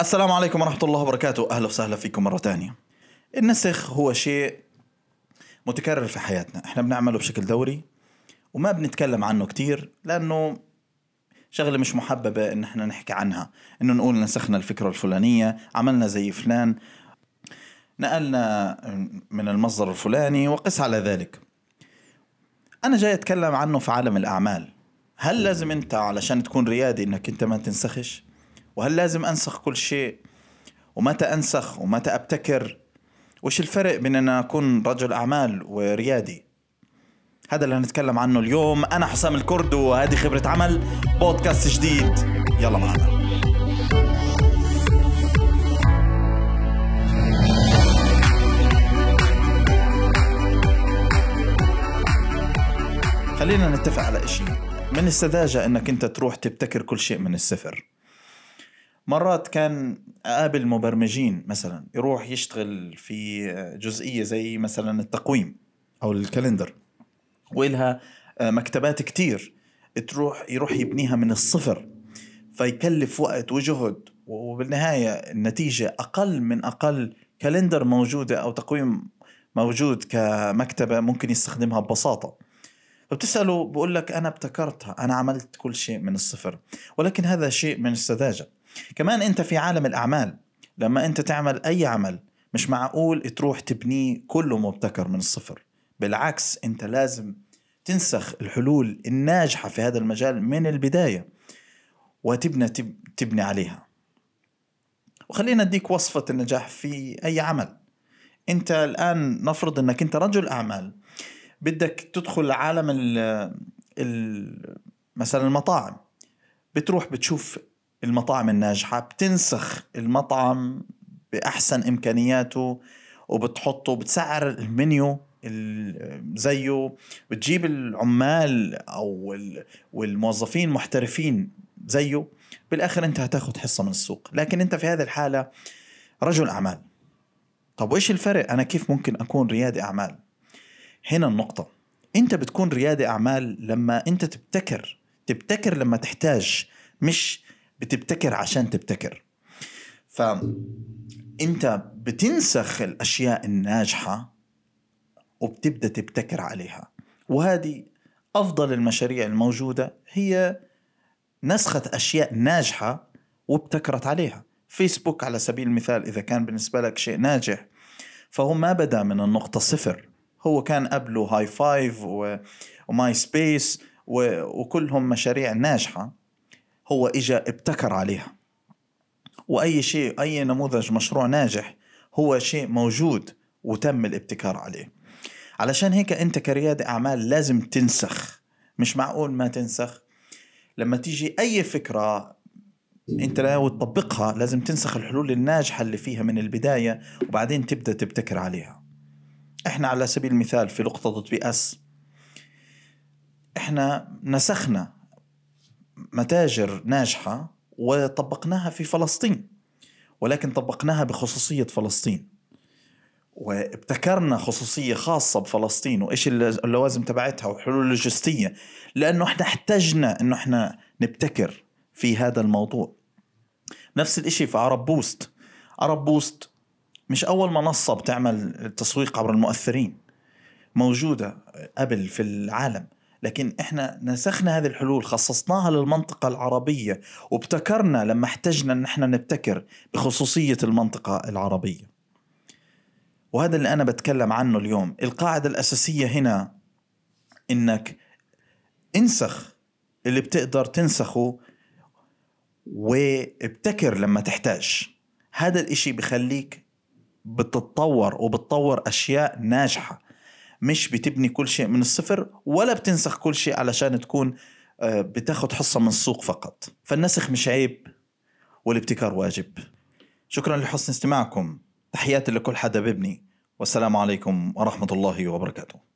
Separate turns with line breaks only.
السلام عليكم ورحمة الله وبركاته. أهلا وسهلا فيكم مرة تانية. النسخ هو شيء متكرر في حياتنا. إحنا بنعمله بشكل دوري وما بنتكلم عنه كتير لأنه شغلة مش محببة إن إحنا نحكي عنها. إنه نقول نسخنا الفكرة الفلانية عملنا زي فلان نقلنا من المصدر الفلاني وقس على ذلك. أنا جاي أتكلم عنه في عالم الأعمال. هل لازم أنت علشان تكون ريادي إنك أنت ما تنسخش؟ وهل لازم أنسخ كل شيء؟ ومتى أنسخ؟ ومتى أبتكر؟ وش الفرق بين أن أكون رجل أعمال وريادي؟ هذا اللي هنتكلم عنه اليوم. أنا حسام الكرد وهذه خبرة عمل بودكاست جديد. يلا معنا. خلينا نتفق على إشي. من السذاجة أنك أنت تروح تبتكر كل شيء من الصفر؟ مرات كان أقابل مبرمجين مثلا يروح يشتغل في جزئية زي مثلا التقويم أو ال calendar وإلها مكتبات كتير تروح يروح يبنيها من الصفر فيكلف وقت وجهد وبالنهاية النتيجة أقل من أقل calendar موجودة أو تقويم موجود كمكتبة ممكن يستخدمها ببساطة. فبتسأله بقول لك أنا ابتكرتها أنا عملت كل شيء من الصفر ولكن هذا شيء من السذاجة. كمان انت في عالم الأعمال. لما انت تعمل أي عمل مش معقول تروح تبنيه كله مبتكر من الصفر. بالعكس انت لازم تنسخ الحلول الناجحة في هذا المجال من البداية وتبنى تبني عليها. وخلينا أديك وصفة النجاح في أي عمل. انت الآن نفرض إنك انت رجل أعمال. بدك تدخل عالم ال مثلا المطاعم. بتروح بتشوف المطاعم الناجحة بتنسخ المطعم بأحسن إمكانياته وبتحطه بتسعر المنيو زيه بتجيب العمال أو والموظفين محترفين زيه بالآخر أنت هتاخد حصة من السوق. لكن أنت في هذه الحالة رجل أعمال. طب وإيش الفرق؟ أنا كيف ممكن أكون ريادي أعمال؟ هنا النقطة. أنت بتكون ريادي أعمال لما أنت تبتكر تبتكر لما تحتاج مش بتبتكر عشان تبتكر. فانت بتنسخ الأشياء الناجحة وبتبدأ تبتكر عليها. وهذه أفضل المشاريع الموجودة هي نسخة أشياء ناجحة وابتكرت عليها. فيسبوك على سبيل المثال إذا كان بالنسبة لك شيء ناجح فهو ما بدا من النقطة صفر. هو كان قبله هاي فايف وماي سبيس وكلهم مشاريع ناجحة. هو اجى ابتكر عليها. وأي شيء أي نموذج مشروع ناجح هو شيء موجود وتم الابتكار عليه. علشان هيك أنت كريادة أعمال لازم تنسخ. مش معقول ما تنسخ. لما تيجي أي فكرة أنت لو تطبقها لازم تنسخ الحلول الناجحة اللي فيها من البداية وبعدين تبدأ تبتكر عليها. إحنا على سبيل المثال في لقطة تطبيق أس إحنا نسخنا متاجر ناجحة وطبقناها في فلسطين ولكن طبقناها بخصوصية فلسطين. وابتكرنا خصوصية خاصة بفلسطين وإيش اللوازم تبعتها وحلول لوجستية لأنه إحنا احتجنا أنه إحنا نبتكر في هذا الموضوع. نفس الإشي في عرب بوست. عرب بوست مش أول منصة بتعمل التسويق عبر المؤثرين موجودة قبل في العالم. لكن إحنا نسخنا هذه الحلول خصصناها للمنطقة العربية وابتكرنا لما احتجنا إن إحنا نبتكر بخصوصية المنطقة العربية. وهذا اللي أنا بتكلم عنه اليوم. القاعدة الأساسية هنا إنك انسخ اللي بتقدر تنسخه وابتكر لما تحتاج. هذا الإشي بخليك بتتطور وبتطور أشياء ناجحة. مش بتبني كل شيء من الصفر ولا بتنسخ كل شيء علشان تكون بتاخد حصة من السوق فقط. فالنسخ مش عيب والابتكار واجب. شكرا لحسن استماعكم. تحياتي لكل حدا ببني والسلام عليكم ورحمة الله وبركاته.